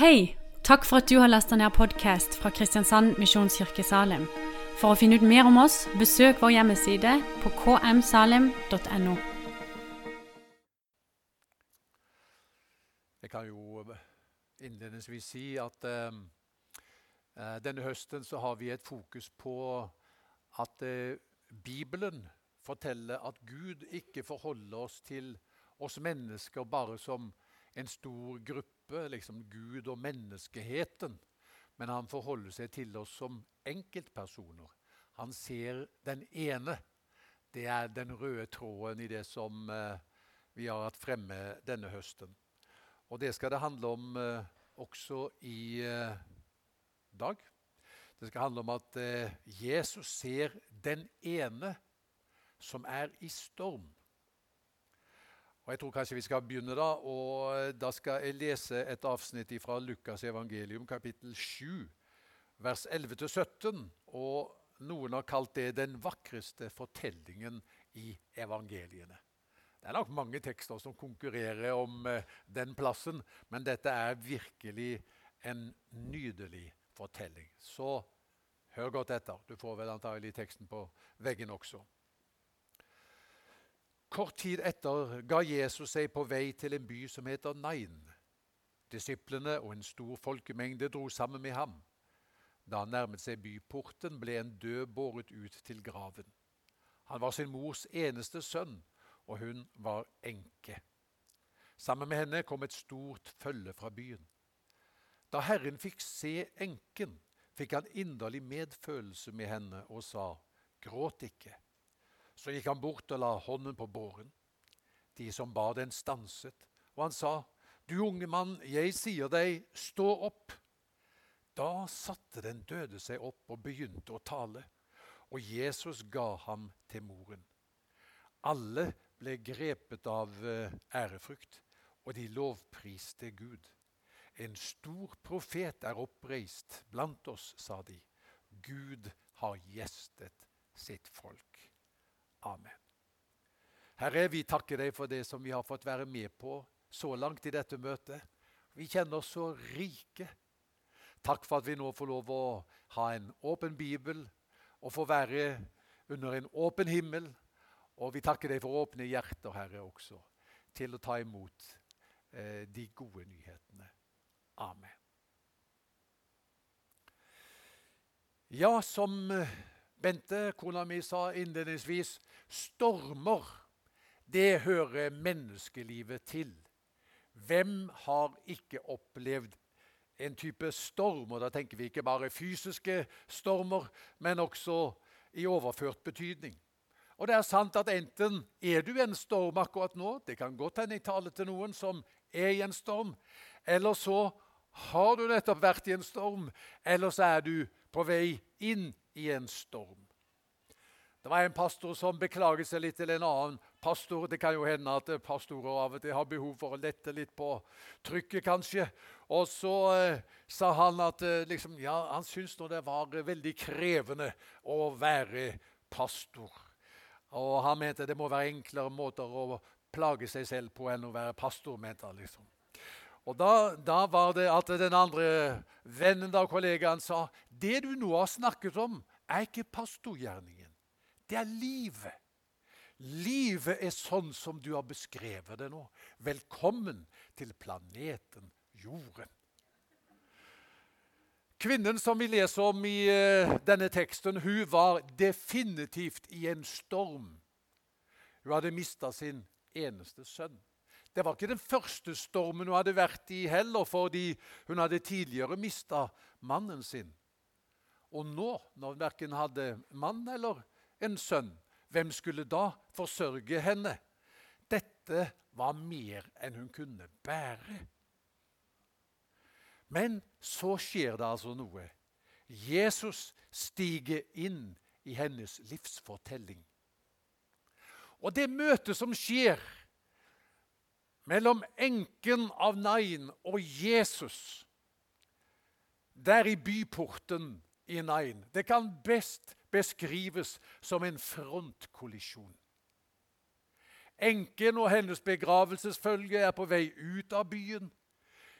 Hei! Takk for at du har lasta ned podkast fra Kristiansand Misjonskirke Salim. For å finne ut mer om oss, besøk vår hjemmeside på kmsalim.no. Jeg kan jo innledningsvis si at eh, eh, denne høsten så har vi et fokus på at eh, Bibelen forteller at Gud ikke forholder oss til oss mennesker bare som en stor gruppe, liksom Gud og menneskeheten. Men han forholder seg til oss som enkeltpersoner. Han ser den ene. Det er den røde tråden i det som eh, vi har hatt fremme denne høsten. Og det skal det handle om eh, også i eh, dag. Det skal handle om at Jesus ser den ene som er i storm. Og jeg tror kanskje vi skal begynne Da og da skal jeg lese et avsnitt fra Lukas evangelium, kapittel 7, vers 11-17. Og Noen har kalt det den vakreste fortellingen i evangeliene. Det er nok mange tekster som konkurrerer om eh, den plassen, men dette er virkelig en nydelig fortelling. Så hør godt etter. Du får vel antagelig teksten på veggen også. Kort tid etter ga Jesus seg på vei til en by som heter Nain. Disiplene og en stor folkemengde dro sammen med ham. Da han nærmet seg byporten, ble en død båret ut til graven. Han var sin mors eneste sønn, og hun var enke. Sammen med henne kom et stort følge fra byen. Da Herren fikk se enken, fikk han inderlig medfølelse med henne og sa, Gråt ikke. Så gikk han bort og la hånden på båren. De som bar den, stanset, og han sa, Du unge mann, jeg sier deg, stå opp. Da satte den døde seg opp og begynte å tale, og Jesus ga ham til moren. Alle ble grepet av eh, ærefrykt, og de lovpriste Gud. En stor profet er oppreist blant oss, sa de. Gud har gjestet sitt folk. Amen. Herre, vi takker deg for det som vi har fått være med på så langt i dette møtet. Vi kjenner oss så rike. Takk for at vi nå får lov å ha en åpen bibel og få være under en åpen himmel. Og vi takker deg for åpne hjerter, Herre, også, til å ta imot eh, de gode nyhetene. Amen. Ja, som eh, Bente, kona mi, sa innledningsvis stormer, det hører menneskelivet til. Hvem har ikke opplevd en type storm? Og da tenker vi ikke bare fysiske stormer, men også i overført betydning. Og det er sant at enten er du en storm akkurat nå, det kan godt hende jeg taler til noen som er i en storm, eller så har du nettopp vært i en storm, eller så er du på vei inn i en storm. Det var en pastor som beklaget seg litt til en annen pastor. Det kan jo hende at pastorer av og til har behov for å lette litt på trykket, kanskje. Og så eh, sa han at eh, liksom, ja, han syntes det var veldig krevende å være pastor. Og han mente det må være enklere måter å plage seg selv på enn å være pastor. mente han liksom. Og da, da, var det at den andre vennen og kollegaen sa det du nå har snakket om, er ikke pastorgjerningen. Det er livet. Livet er sånn som du har beskrevet det nå. Velkommen til planeten Jorden. Kvinnen som vi leser om i uh, denne teksten, hun var definitivt i en storm. Hun hadde mista sin eneste sønn. Det var ikke den første stormen hun hadde vært i heller, fordi hun hadde tidligere mista mannen sin. Og nå, når hun verken hadde mann eller en sønn, hvem skulle da forsørge henne? Dette var mer enn hun kunne bære. Men så skjer det altså noe. Jesus stiger inn i hennes livsfortelling. Og det møtet som skjer mellom enken av Nain og Jesus der i byporten i Nain, det kan best beskrives som en frontkollisjon. Enken og hennes begravelsesfølge er på vei ut av byen.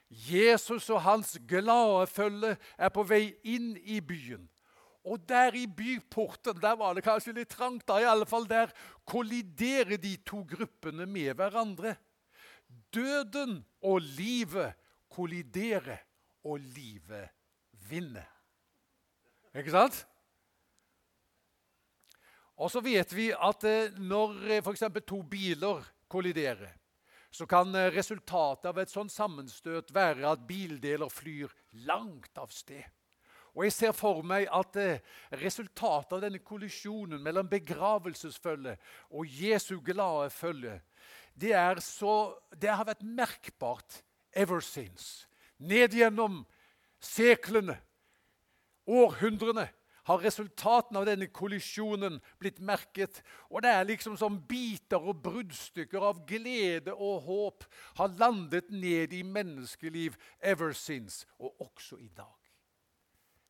Jesus og hans glade følge er på vei inn i byen. Og der i byporten der var det kanskje litt trangt. da, i alle fall Der kolliderer de to gruppene med hverandre. Døden og livet kolliderer, og livet vinner. Ikke sant? Og så vet vi at eh, når eh, f.eks. to biler kolliderer, så kan eh, resultatet av et sånt sammenstøt være at bildeler flyr langt av sted. Og Jeg ser for meg at resultatet av denne kollisjonen mellom begravelsesfølge og Jesu glade følge, det, så, det har vært merkbart ever since. Ned gjennom seklene, århundrene, har resultatene av denne kollisjonen blitt merket. Og det er liksom som biter og bruddstykker av glede og håp har landet ned i menneskeliv ever since, og også i dag.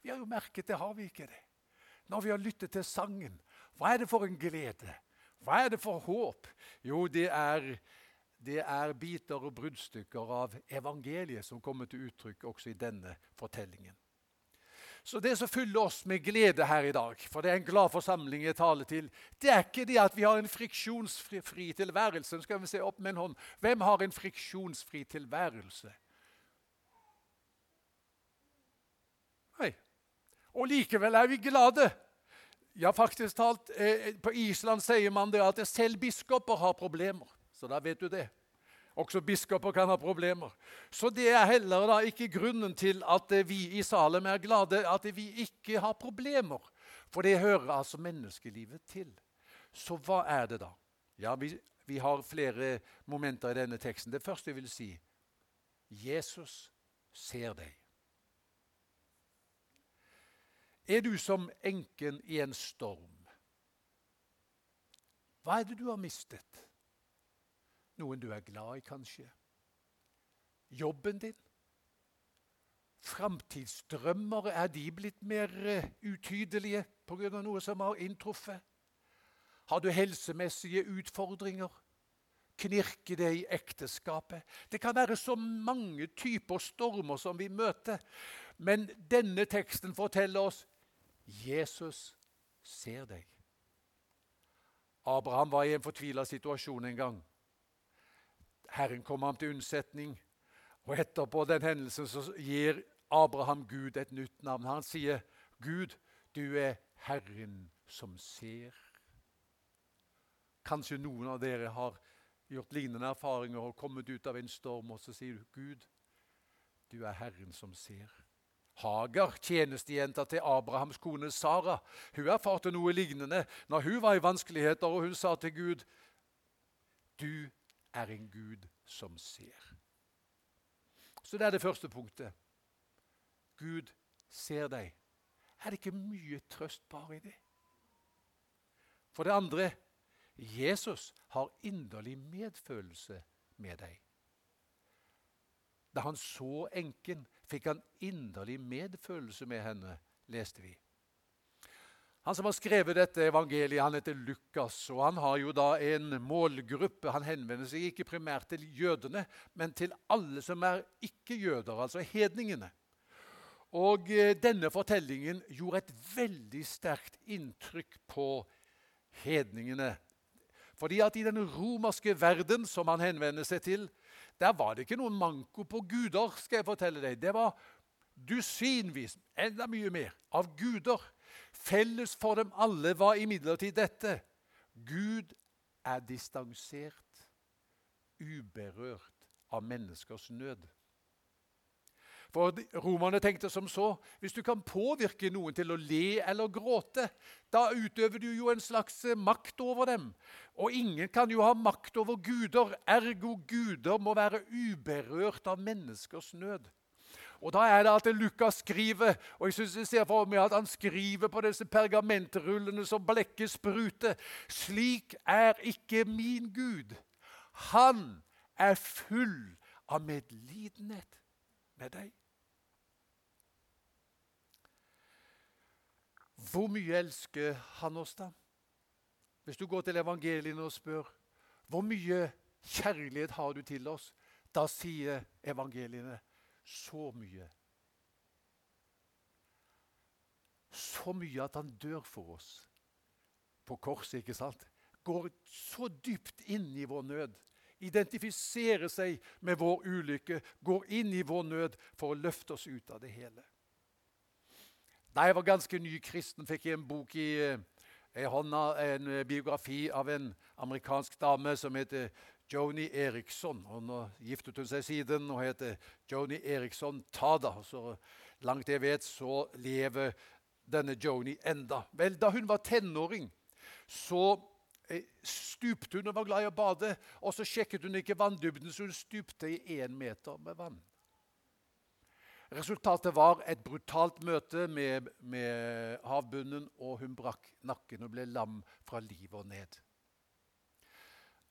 Vi har jo merket det, har vi ikke det? Når vi har lyttet til sangen. Hva er det for en glede? Hva er det for håp? Jo, det er, det er biter og bruddstykker av evangeliet som kommer til uttrykk også i denne fortellingen. Så det som fyller oss med glede her i dag, for det er en glad forsamling jeg taler til, det er ikke det at vi har en friksjonsfri tilværelse. skal vi se opp med en hånd. Hvem har en friksjonsfri tilværelse? Nei. Og likevel er vi glade. Ja, faktisk talt, eh, På Island sier man det at selv biskoper har problemer. Så da vet du det. Også biskoper kan ha problemer. Så det er heller da ikke grunnen til at vi i Salem er glade, at vi ikke har problemer. For det hører altså menneskelivet til. Så hva er det da? Ja, vi, vi har flere momenter i denne teksten. Det første jeg vil si Jesus ser deg. Er du som enken i en storm? Hva er det du har mistet? Noen du er glad i, kanskje. Jobben din. Framtidsdrømmer, er de blitt mer uh, utydelige pga. noe som har inntruffet? Har du helsemessige utfordringer? Knirker det i ekteskapet? Det kan være så mange typer stormer som vi møter. Men denne teksten forteller oss Jesus ser deg. Abraham var i en fortvila situasjon en gang. Herren kom ham til unnsetning. Og etterpå den hendelsen så gir Abraham Gud et nytt navn. Han sier, 'Gud, du er Herren som ser'. Kanskje noen av dere har gjort lignende erfaringer og kommet ut av en storm, og så sier du, 'Gud, du er Herren som ser'. Hagar, tjenestejenta til Abrahams kone Sara, hun erfarte noe lignende når hun var i vanskeligheter, og hun sa til Gud, 'Du er en Gud som ser. Så det er det første punktet. Gud ser deg. Er det ikke mye trøst bare i det? For det andre Jesus har inderlig medfølelse med deg. Da han så enken, fikk han inderlig medfølelse med henne, leste vi. Han som har skrevet dette evangeliet, han heter Lukas. og Han har jo da en målgruppe. Han henvender seg ikke primært til jødene, men til alle som er ikke-jøder, altså hedningene. Og eh, Denne fortellingen gjorde et veldig sterkt inntrykk på hedningene. Fordi at I den romerske verden som han henvender seg til, der var det ikke noen manko på guder. skal jeg fortelle deg. Det var dusinvis, enda mye mer, av guder. Felles for dem alle var imidlertid dette Gud er distansert, uberørt av menneskers nød. For Romerne tenkte som så hvis du kan påvirke noen til å le eller gråte, da utøver du jo en slags makt over dem. Og ingen kan jo ha makt over guder, ergo guder må være uberørt av menneskers nød. Og Da er det at Lukas skriver, og jeg synes jeg ser for meg at han skriver på disse pergamentrullene som blekket spruter. Slik er ikke min Gud. Han er full av medlidenhet med deg. Hvor mye elsker han oss, da? Hvis du går til evangeliene og spør hvor mye kjærlighet har du til oss, da sier evangeliene så mye. Så mye at han dør for oss på korset, ikke sant? Går så dypt inn i vår nød. Identifiserer seg med vår ulykke, går inn i vår nød for å løfte oss ut av det hele. Da jeg var ganske ny kristen, fikk jeg en bok i, i hånda, en biografi av en amerikansk dame som heter Joni Eriksson. Og nå giftet hun seg siden og heter Joni Eriksson Tada. Så langt jeg vet, så lever denne Joni enda. Vel, da hun var tenåring, så eh, stupte hun og var glad i å bade. Og så sjekket hun ikke vanndybden, så hun stupte i én meter med vann. Resultatet var et brutalt møte med, med havbunnen, og hun brakk nakken og ble lam fra livet og ned.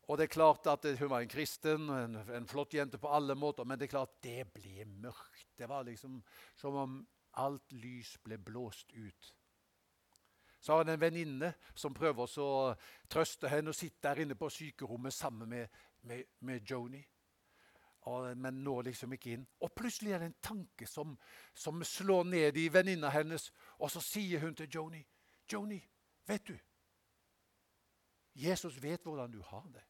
Og det er klart at Hun var en kristen, en, en flott jente på alle måter, men det er klart det ble mørkt. Det var liksom som om alt lys ble blåst ut. Så har hun en venninne som prøver å trøste henne og sitte der inne på sykerommet sammen med, med, med Joni. Og, men når liksom ikke inn. Og plutselig er det en tanke som, som slår ned i venninna hennes, og så sier hun til Joni Joni, vet du Jesus vet hvordan du har det.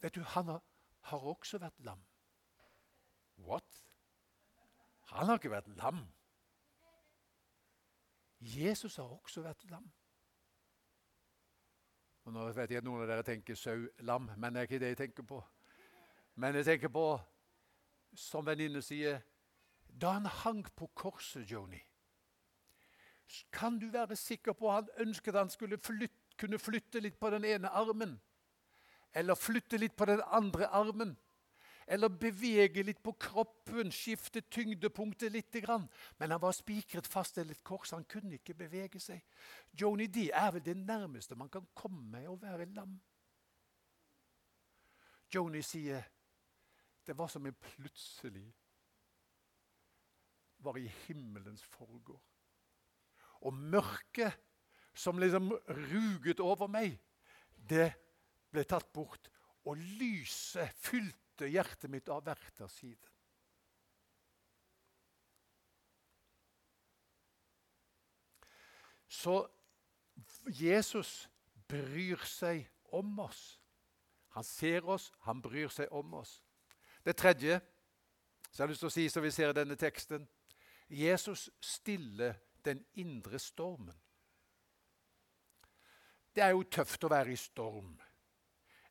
Vet du, han har, har også vært lam. What? Han har ikke vært lam. Jesus har også vært lam. Og Nå vet jeg at noen av dere tenker sau-lam, men det er ikke det jeg tenker på. Men jeg tenker på, som venninne sier, da han hang på korset, Joni, kan du være sikker på at han ønsket han skulle flytte, kunne flytte litt på den ene armen? Eller flytte litt på den andre armen. Eller bevege litt på kroppen, skifte tyngdepunktet litt. Men han var spikret fast til et kors, han kunne ikke bevege seg. Joni D er vel det nærmeste man kan komme å være lam. Joni sier det var som en plutselig var i himmelens forgård. Og mørket som liksom ruget over meg, det ble tatt bort, og lyset fylte hjertet mitt av hver side. Så Jesus bryr seg om oss. Han ser oss, han bryr seg om oss. Det tredje så jeg har lyst til å si, som vi ser i denne teksten Jesus stiller den indre stormen. Det er jo tøft å være i storm.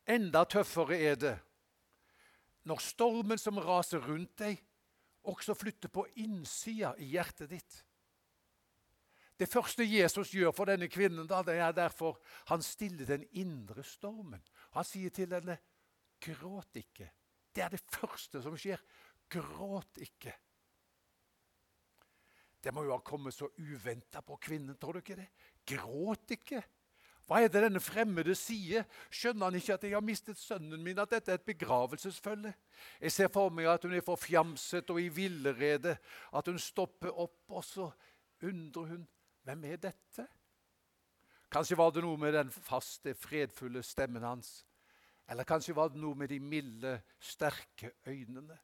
Enda tøffere er det når stormen som raser rundt deg, også flytter på innsida i hjertet ditt. Det første Jesus gjør for denne kvinnen, da, det er derfor han stiller den indre stormen. Han sier til henne, 'Gråt ikke'. Det er det første som skjer. Gråt ikke. Det må jo ha kommet så uventa på kvinnen, tror du ikke det? Gråt ikke. Hva er det denne fremmede sier? Skjønner han ikke at jeg har mistet sønnen min, at dette er et begravelsesfølge? Jeg ser for meg at hun er forfjamset og i villrede, at hun stopper opp, og så undrer hun hvem er dette? Kanskje var det noe med den faste, fredfulle stemmen hans. Eller kanskje var det noe med de milde, sterke øynene.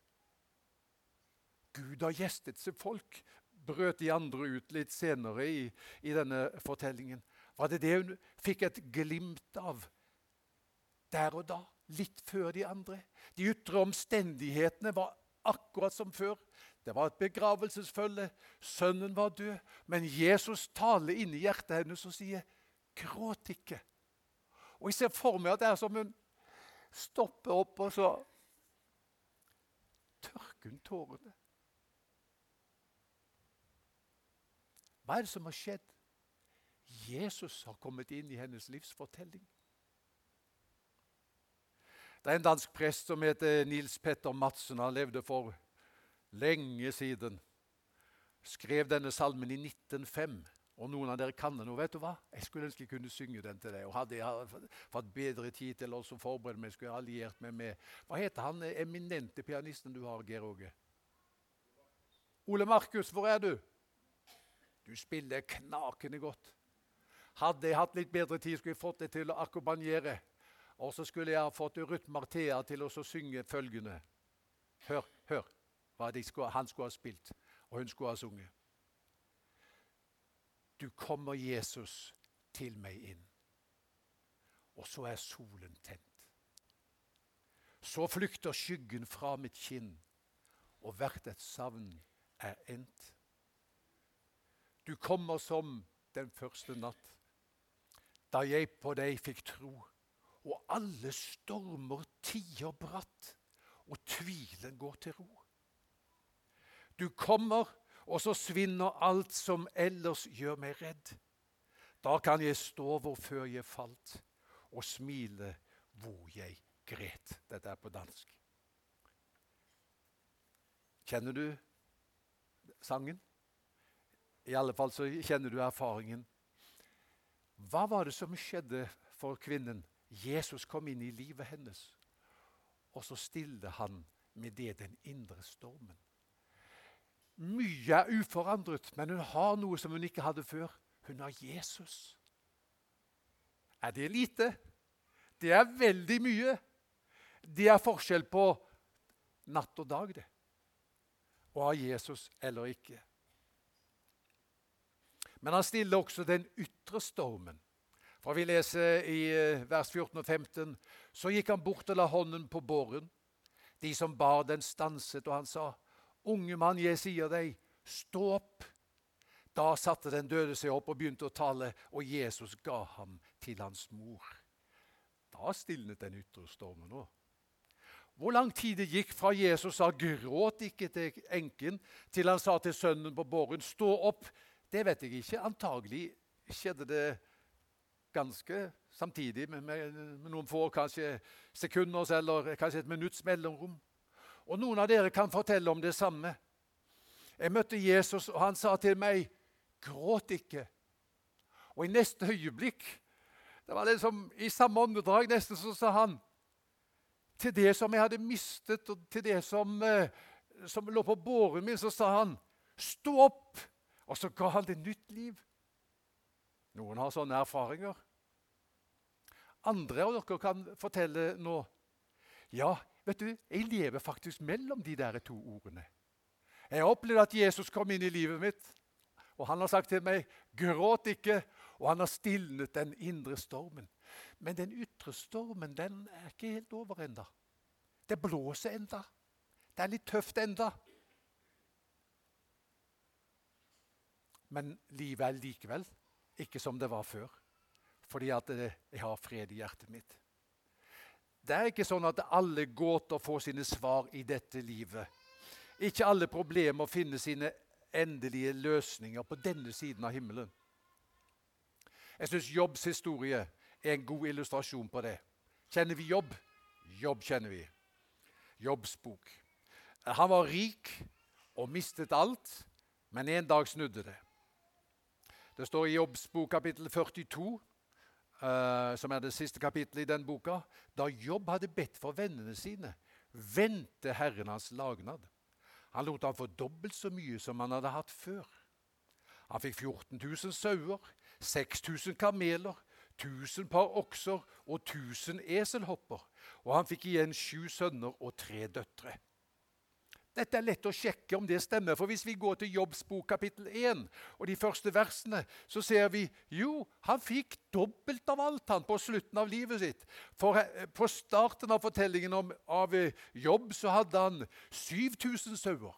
Gud har gjestet sitt folk, brøt de andre ut litt senere i, i denne fortellingen. Var det det hun fikk et glimt av der og da, litt før de andre? De ytre omstendighetene var akkurat som før. Det var et begravelsesfølge. Sønnen var død. Men Jesus taler inn i hjertet hennes og sier, 'Gråt ikke'. Og Jeg ser for meg at det er som hun stopper opp, og så tørker hun tårene. Hva er det som har skjedd? Jesus har kommet inn i hennes livsfortelling. Det er en dansk prest som heter Nils Petter Madsen. Han levde for lenge siden. Skrev denne salmen i 1905. Og noen av dere kan den. Og vet du hva? Jeg skulle ønske jeg kunne synge den til deg. Og hadde jeg fått bedre tid til å forberede meg, skulle jeg alliert meg med Hva heter han eminente pianisten du har, Geir Åge? Ole Markus, hvor er du? Du spiller knakende godt. Hadde jeg hatt litt bedre tid, skulle jeg fått det til å akkompagnere. Og så skulle jeg ha fått Ruth Marthea til å synge følgende. Hør, hør. hva skulle, han skulle ha spilt, og hun skulle ha sunget. Du kommer, Jesus, til meg inn. Og så er solen tent. Så flykter skyggen fra mitt kinn, og hvert et savn er endt. Du kommer som den første natt, da jeg på deg fikk tro, og alle stormer tier bratt, og tvilen går til ro. Du kommer, og så svinner alt som ellers gjør meg redd. Da kan jeg stå hvor før jeg falt, og smile hvor jeg gret. Dette er på dansk. Kjenner du sangen? I alle fall så kjenner du erfaringen. Hva var det som skjedde for kvinnen? Jesus kom inn i livet hennes, og så stille han med det den indre stormen. Mye er uforandret, men hun har noe som hun ikke hadde før. Hun har Jesus. Er det lite? Det er veldig mye. Det er forskjell på natt og dag, det. Å ha Jesus eller ikke. Men han stiller også den ytre stormen. For Vi leser i eh, vers 14 og 15. Så gikk han bort og la hånden på båren. De som bar den, stanset, og han sa, Unge mann, jeg sier deg, stå opp. Da satte den døde seg opp og begynte å tale, og Jesus ga ham til hans mor. Da stilnet den ytre stormen òg. Hvor lang tid det gikk fra Jesus sa 'gråt ikke' til enken, til han sa til sønnen på båren 'stå opp', det vet jeg ikke. Antagelig skjedde det ganske samtidig, med, med, med noen få kanskje sekunder eller kanskje et minutts mellomrom. Og Noen av dere kan fortelle om det samme. Jeg møtte Jesus, og han sa til meg, 'Gråt ikke'. Og i neste øyeblikk det var liksom I samme åndedrag nesten så sa han til det som jeg hadde mistet, og til det som, eh, som lå på båren min, så sa han, 'Stå opp!' Og så ga han det nytt liv. Noen har sånne erfaringer. Andre av dere kan fortelle nå Ja, vet du, jeg lever faktisk mellom de der to ordene. Jeg har opplevd at Jesus kom inn i livet mitt, og han har sagt til meg 'gråt ikke', og han har stilnet den indre stormen. Men den ytre stormen den er ikke helt over enda. Det blåser enda. Det er litt tøft enda. Men livet er likevel ikke som det var før, fordi at jeg har fred i hjertet mitt. Det er ikke sånn at alle gåter får sine svar i dette livet. Ikke alle problemer finner sine endelige løsninger på denne siden av himmelen. Jeg syns Jobbs historie er en god illustrasjon på det. Kjenner vi Jobb? Jobb kjenner vi. Jobbs bok. Han var rik og mistet alt, men en dag snudde det. Det står i Jobbs bok kapittel 42, eh, som er det siste kapittelet i den boka. Da Jobb hadde bedt for vennene sine, vendte Herren hans lagnad. Han lot ham få dobbelt så mye som han hadde hatt før. Han fikk 14 000 sauer, 6000 kameler, 1000 par okser og 1000 eselhopper. Og han fikk igjen sju sønner og tre døtre. Dette er lett å sjekke om det stemmer, for hvis vi går til Jobbs bok kapittel 1 og de første versene, så ser vi jo, han fikk dobbelt av alt han på slutten av livet sitt. For eh, På starten av fortellingen om, av eh, Jobb så hadde han 7000 sauer.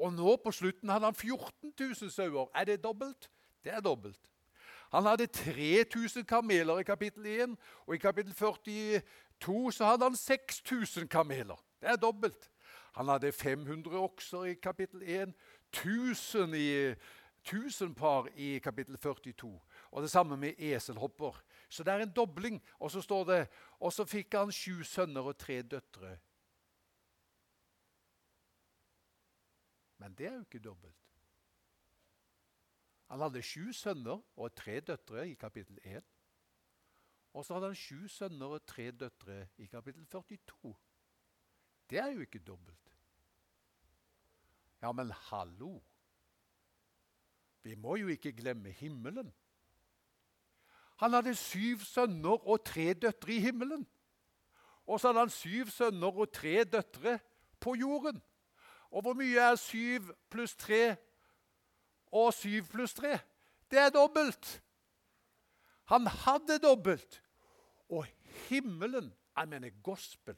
Og nå på slutten hadde han 14 000 sauer. Er det dobbelt? Det er dobbelt. Han hadde 3000 kameler i kapittel 1, og i kapittel 42 så hadde han 6000 kameler. Det er dobbelt. Han hadde 500 okser i kapittel 1, 1000, i, 1000 par i kapittel 42. Og det samme med eselhopper. Så det er en dobling. Og så står det Og så fikk han sju sønner og tre døtre. Men det er jo ikke dobbelt. Han hadde sju sønner og tre døtre i kapittel 1. Og så hadde han sju sønner og tre døtre i kapittel 42. Det er jo ikke dobbelt. Ja, men hallo! Vi må jo ikke glemme himmelen. Han hadde syv sønner og tre døtre i himmelen. Og så hadde han syv sønner og tre døtre på jorden. Og hvor mye er syv pluss tre og syv pluss tre? Det er dobbelt. Han hadde dobbelt. Og himmelen, jeg mener gospel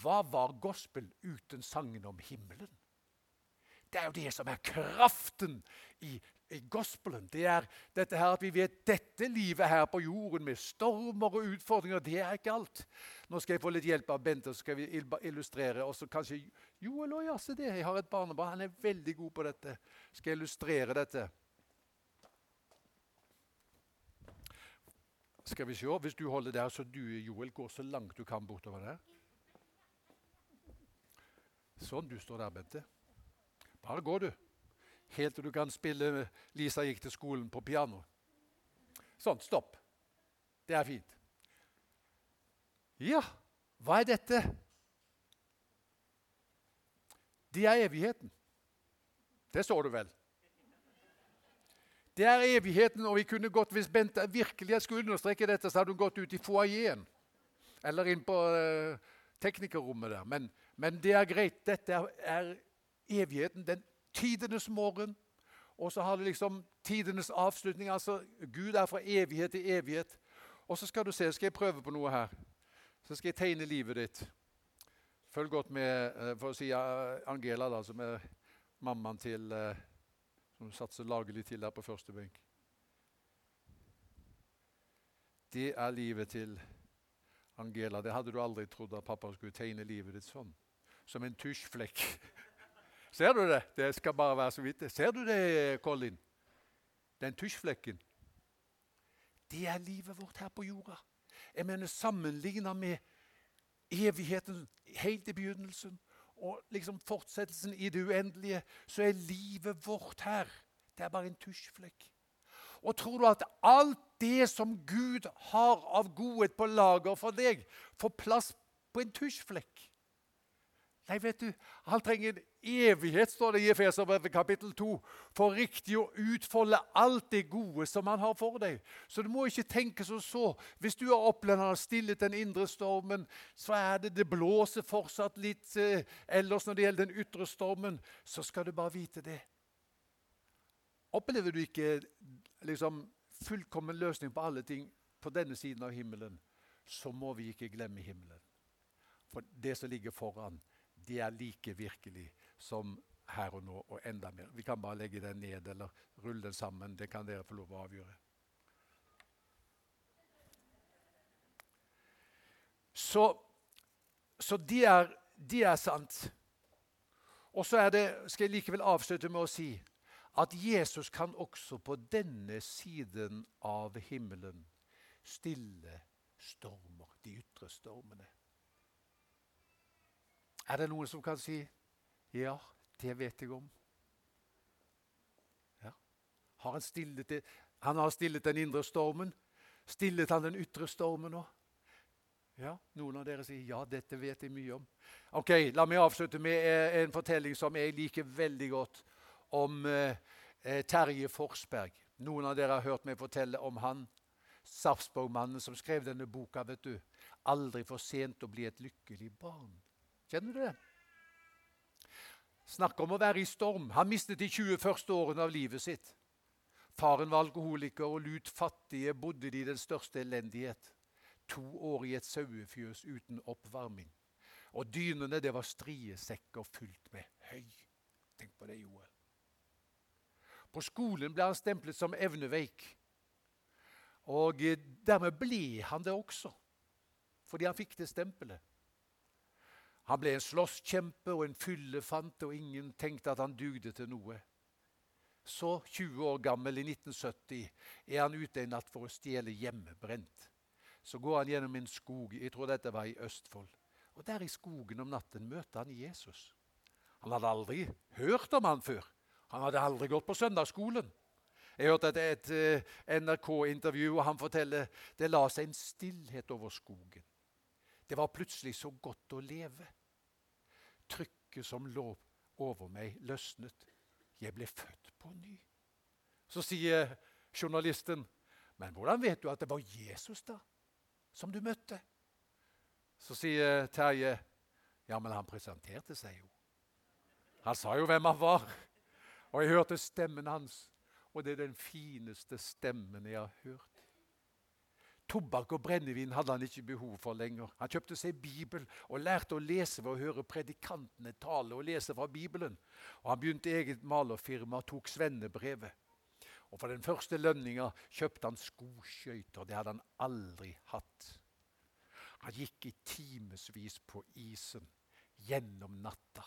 Hva var gospel uten sangen om himmelen? Det er jo det som er kraften i, i gospelen. Det er dette her at vi vet dette livet her på jorden med stormer og utfordringer, det er ikke alt. Nå skal jeg få litt hjelp av Bente, så skal vi illustrere. Og kanskje Joel òg, ja, det. Jeg har et barnebarn. Han er veldig god på dette. Skal jeg illustrere dette. Skal vi se. Hvis du holder der, så du, Joel, går så langt du kan bortover der. Sånn. Du står der, Bente. Bare gå, du. Helt til du kan spille 'Lisa gikk til skolen' på piano. Sånn. Stopp. Det er fint. Ja, hva er dette? Det er evigheten. Det så du vel? Det er evigheten, og vi kunne gått, hvis Bente virkelig skulle understreke dette, så hadde hun gått ut i foajeen eller inn på uh, teknikerrommet der. Men, men, det er greit. Dette er, evigheten, den tidenes morgen. Og så har du liksom tidenes avslutning. altså Gud er fra evighet til evighet. Og så skal du se, skal jeg prøve på noe her. Så skal jeg tegne livet ditt. Følg godt med, eh, for å si Angela, da, som er mammaen til eh, Som satser lagelig til der på første benk. Det er livet til Angela. Det hadde du aldri trodd at pappa skulle tegne livet ditt sånn. Som en tusjflekk. Ser du det? Det skal bare være så vidt. Ser du det, Colin? Den tusjflekken. Det er livet vårt her på jorda. Jeg mener Sammenligna med evigheten helt i begynnelsen og liksom fortsettelsen i det uendelige, så er livet vårt her det er bare en tusjflekk. Og tror du at alt det som Gud har av godhet på lager for deg, får plass på en tusjflekk? Nei, vet du, han trenger en evighet, står det i Efeserbrevet kapittel 2, for riktig å utfolde alt det gode som han har for deg. Så du må ikke tenke som så. Hvis du har opplevd han har stillet den indre stormen, så er det det blåser fortsatt litt eh, ellers når det gjelder den ytre stormen. Så skal du bare vite det. Opplever du ikke liksom, fullkommen løsning på alle ting på denne siden av himmelen, så må vi ikke glemme himmelen. For det som ligger foran, det er like virkelig som her og nå, og enda mer. Vi kan bare legge den ned eller rulle den sammen. Det kan dere få lov å avgjøre. Så, så det, er, de er, sant. Og så er det, skal jeg likevel avslutte med å si at Jesus kan også på denne siden av himmelen stille stormer, de ytre stormene. Er det noen som kan si ja, det vet jeg om? Ja. Har han, stillet det? han har stillet den indre stormen. Stillet han den ytre stormen òg? Ja, Noen av dere sier ja, dette vet jeg mye om. Ok, La meg avslutte med eh, en fortelling som jeg liker veldig godt, om eh, eh, Terje Forsberg. Noen av dere har hørt meg fortelle om han. Sarpsborgmannen som skrev denne boka. vet du. 'Aldri for sent å bli et lykkelig barn'. Kjenner du det? Snakk om å være i storm. Han mistet de 21. årene av livet sitt. Faren var alkoholiker og lut fattige bodde de i den største elendighet. To år i et sauefjøs uten oppvarming. Og dynene det var striesekker fylt med høy. Tenk på det, Joel. På skolen ble han stemplet som evneveik. Og eh, dermed ble han det også, fordi han fikk det stempelet. Han ble en slåsskjempe og en fyllefant, og ingen tenkte at han dugde til noe. Så, 20 år gammel, i 1970, er han ute en natt for å stjele hjemmebrent. Så går han gjennom en skog, jeg tror dette var i Østfold. Og Der i skogen om natten møter han Jesus. Han hadde aldri hørt om han før. Han hadde aldri gått på søndagsskolen. Jeg hørte et, et, eh, NRK-intervju, og han forteller det la seg en stillhet over skogen. Det var plutselig så godt å leve. Trykket som lå over meg, løsnet. Jeg ble født på ny. Så sier journalisten, 'Men hvordan vet du at det var Jesus da, som du møtte?' Så sier Terje, 'Ja, men han presenterte seg jo.' Han sa jo hvem han var. Og jeg hørte stemmen hans. Og det er den fineste stemmen jeg har hørt. Tobakk og brennevin hadde han ikke behov for lenger. Han kjøpte seg Bibel og lærte å lese ved å høre predikantene tale og lese fra Bibelen. Og Han begynte eget malerfirma og tok svennebrevet. Og For den første lønninga kjøpte han skoskøyter. Det hadde han aldri hatt. Han gikk i timevis på isen gjennom natta.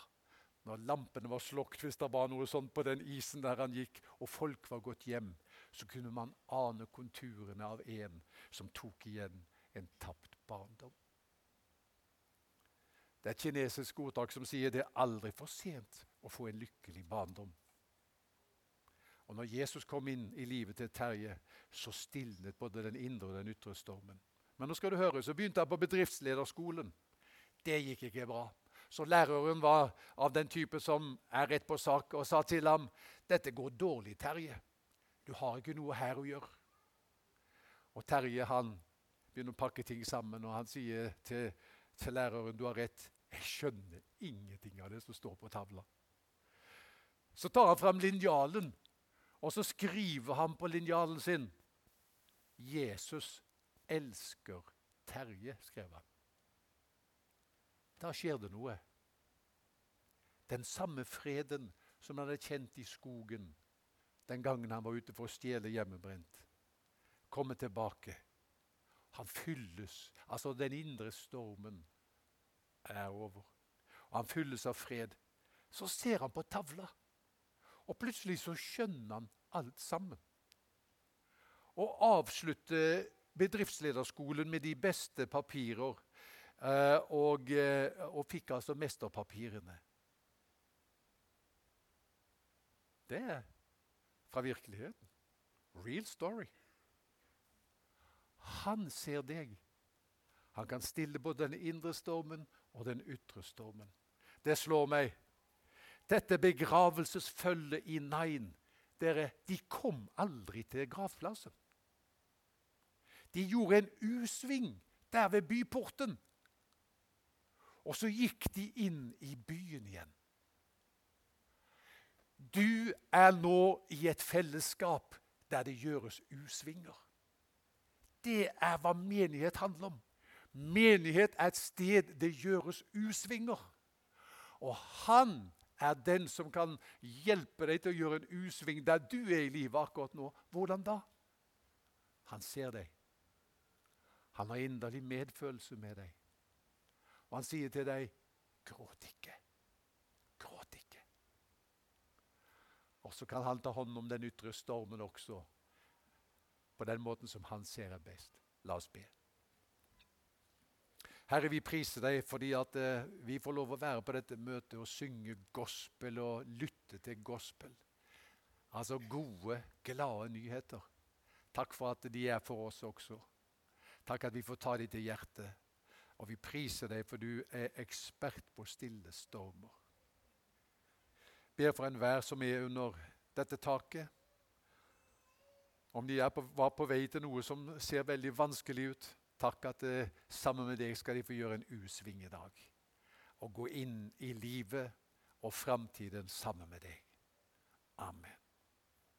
Når lampene var slokt, hvis det var noe sånt på den isen der han gikk, og folk var gått hjem, så kunne man ane konturene av en som tok igjen en tapt barndom. Det er et kinesisk ordtak som sier det er aldri for sent å få en lykkelig barndom. Og når Jesus kom inn i livet til Terje, så stilnet både den indre og den ytre stormen. Men nå skal du høre, så begynte han på bedriftslederskolen. Det gikk ikke bra. Så læreren var av den type som er rett på sak, og sa til ham dette går dårlig, Terje. Du har ikke noe her å gjøre. Og Terje han begynner å pakke ting sammen, og han sier til, til læreren du har rett. Jeg skjønner ingenting av det som står på tavla. Så tar han fram linjalen og så skriver han på linjalen sin 'Jesus elsker Terje', skrev han. Da skjer det noe. Den samme freden som han hadde kjent i skogen den gangen han var ute for å stjele hjemmebrent, kommer tilbake. Han fylles Altså, den indre stormen er over. Og han fylles av fred. Så ser han på tavla. Og plutselig så skjønner han alt sammen. Og avslutter bedriftslederskolen med de beste papirer. Eh, og, eh, og fikk altså mesterpapirene. Det er fra virkeligheten. Real story. Han ser deg. Han kan stille både den indre stormen og den ytre stormen. Det slår meg dette begravelsesfølget i Nain dere, De kom aldri til gravplassen. De gjorde en U-sving der ved byporten. Og så gikk de inn i byen igjen. Du er nå i et fellesskap der det gjøres U-svinger. Det er hva menighet handler om. Menighet er et sted det gjøres U-svinger. Og han er den som kan hjelpe deg til å gjøre en U-sving der du er i livet akkurat nå. Hvordan da? Han ser deg. Han har inderlig medfølelse med deg. Og han sier til deg, 'Gråt ikke. Gråt ikke.' Og så kan han ta hånd om den ytre stormen også, på den måten som han ser er best. La oss be. Herre, vi priser deg fordi at eh, vi får lov å være på dette møtet og synge gospel og lytte til gospel. Altså gode, glade nyheter. Takk for at de er for oss også. Takk at vi får ta dem til hjertet. Og vi priser deg, for du er ekspert på stille stormer. Ber for enhver som er under dette taket. Om de på, var på vei til noe som ser veldig vanskelig ut, Takk at eh, sammen med deg skal de få gjøre en U-sving i dag. Og gå inn i livet og framtiden sammen med deg. Amen.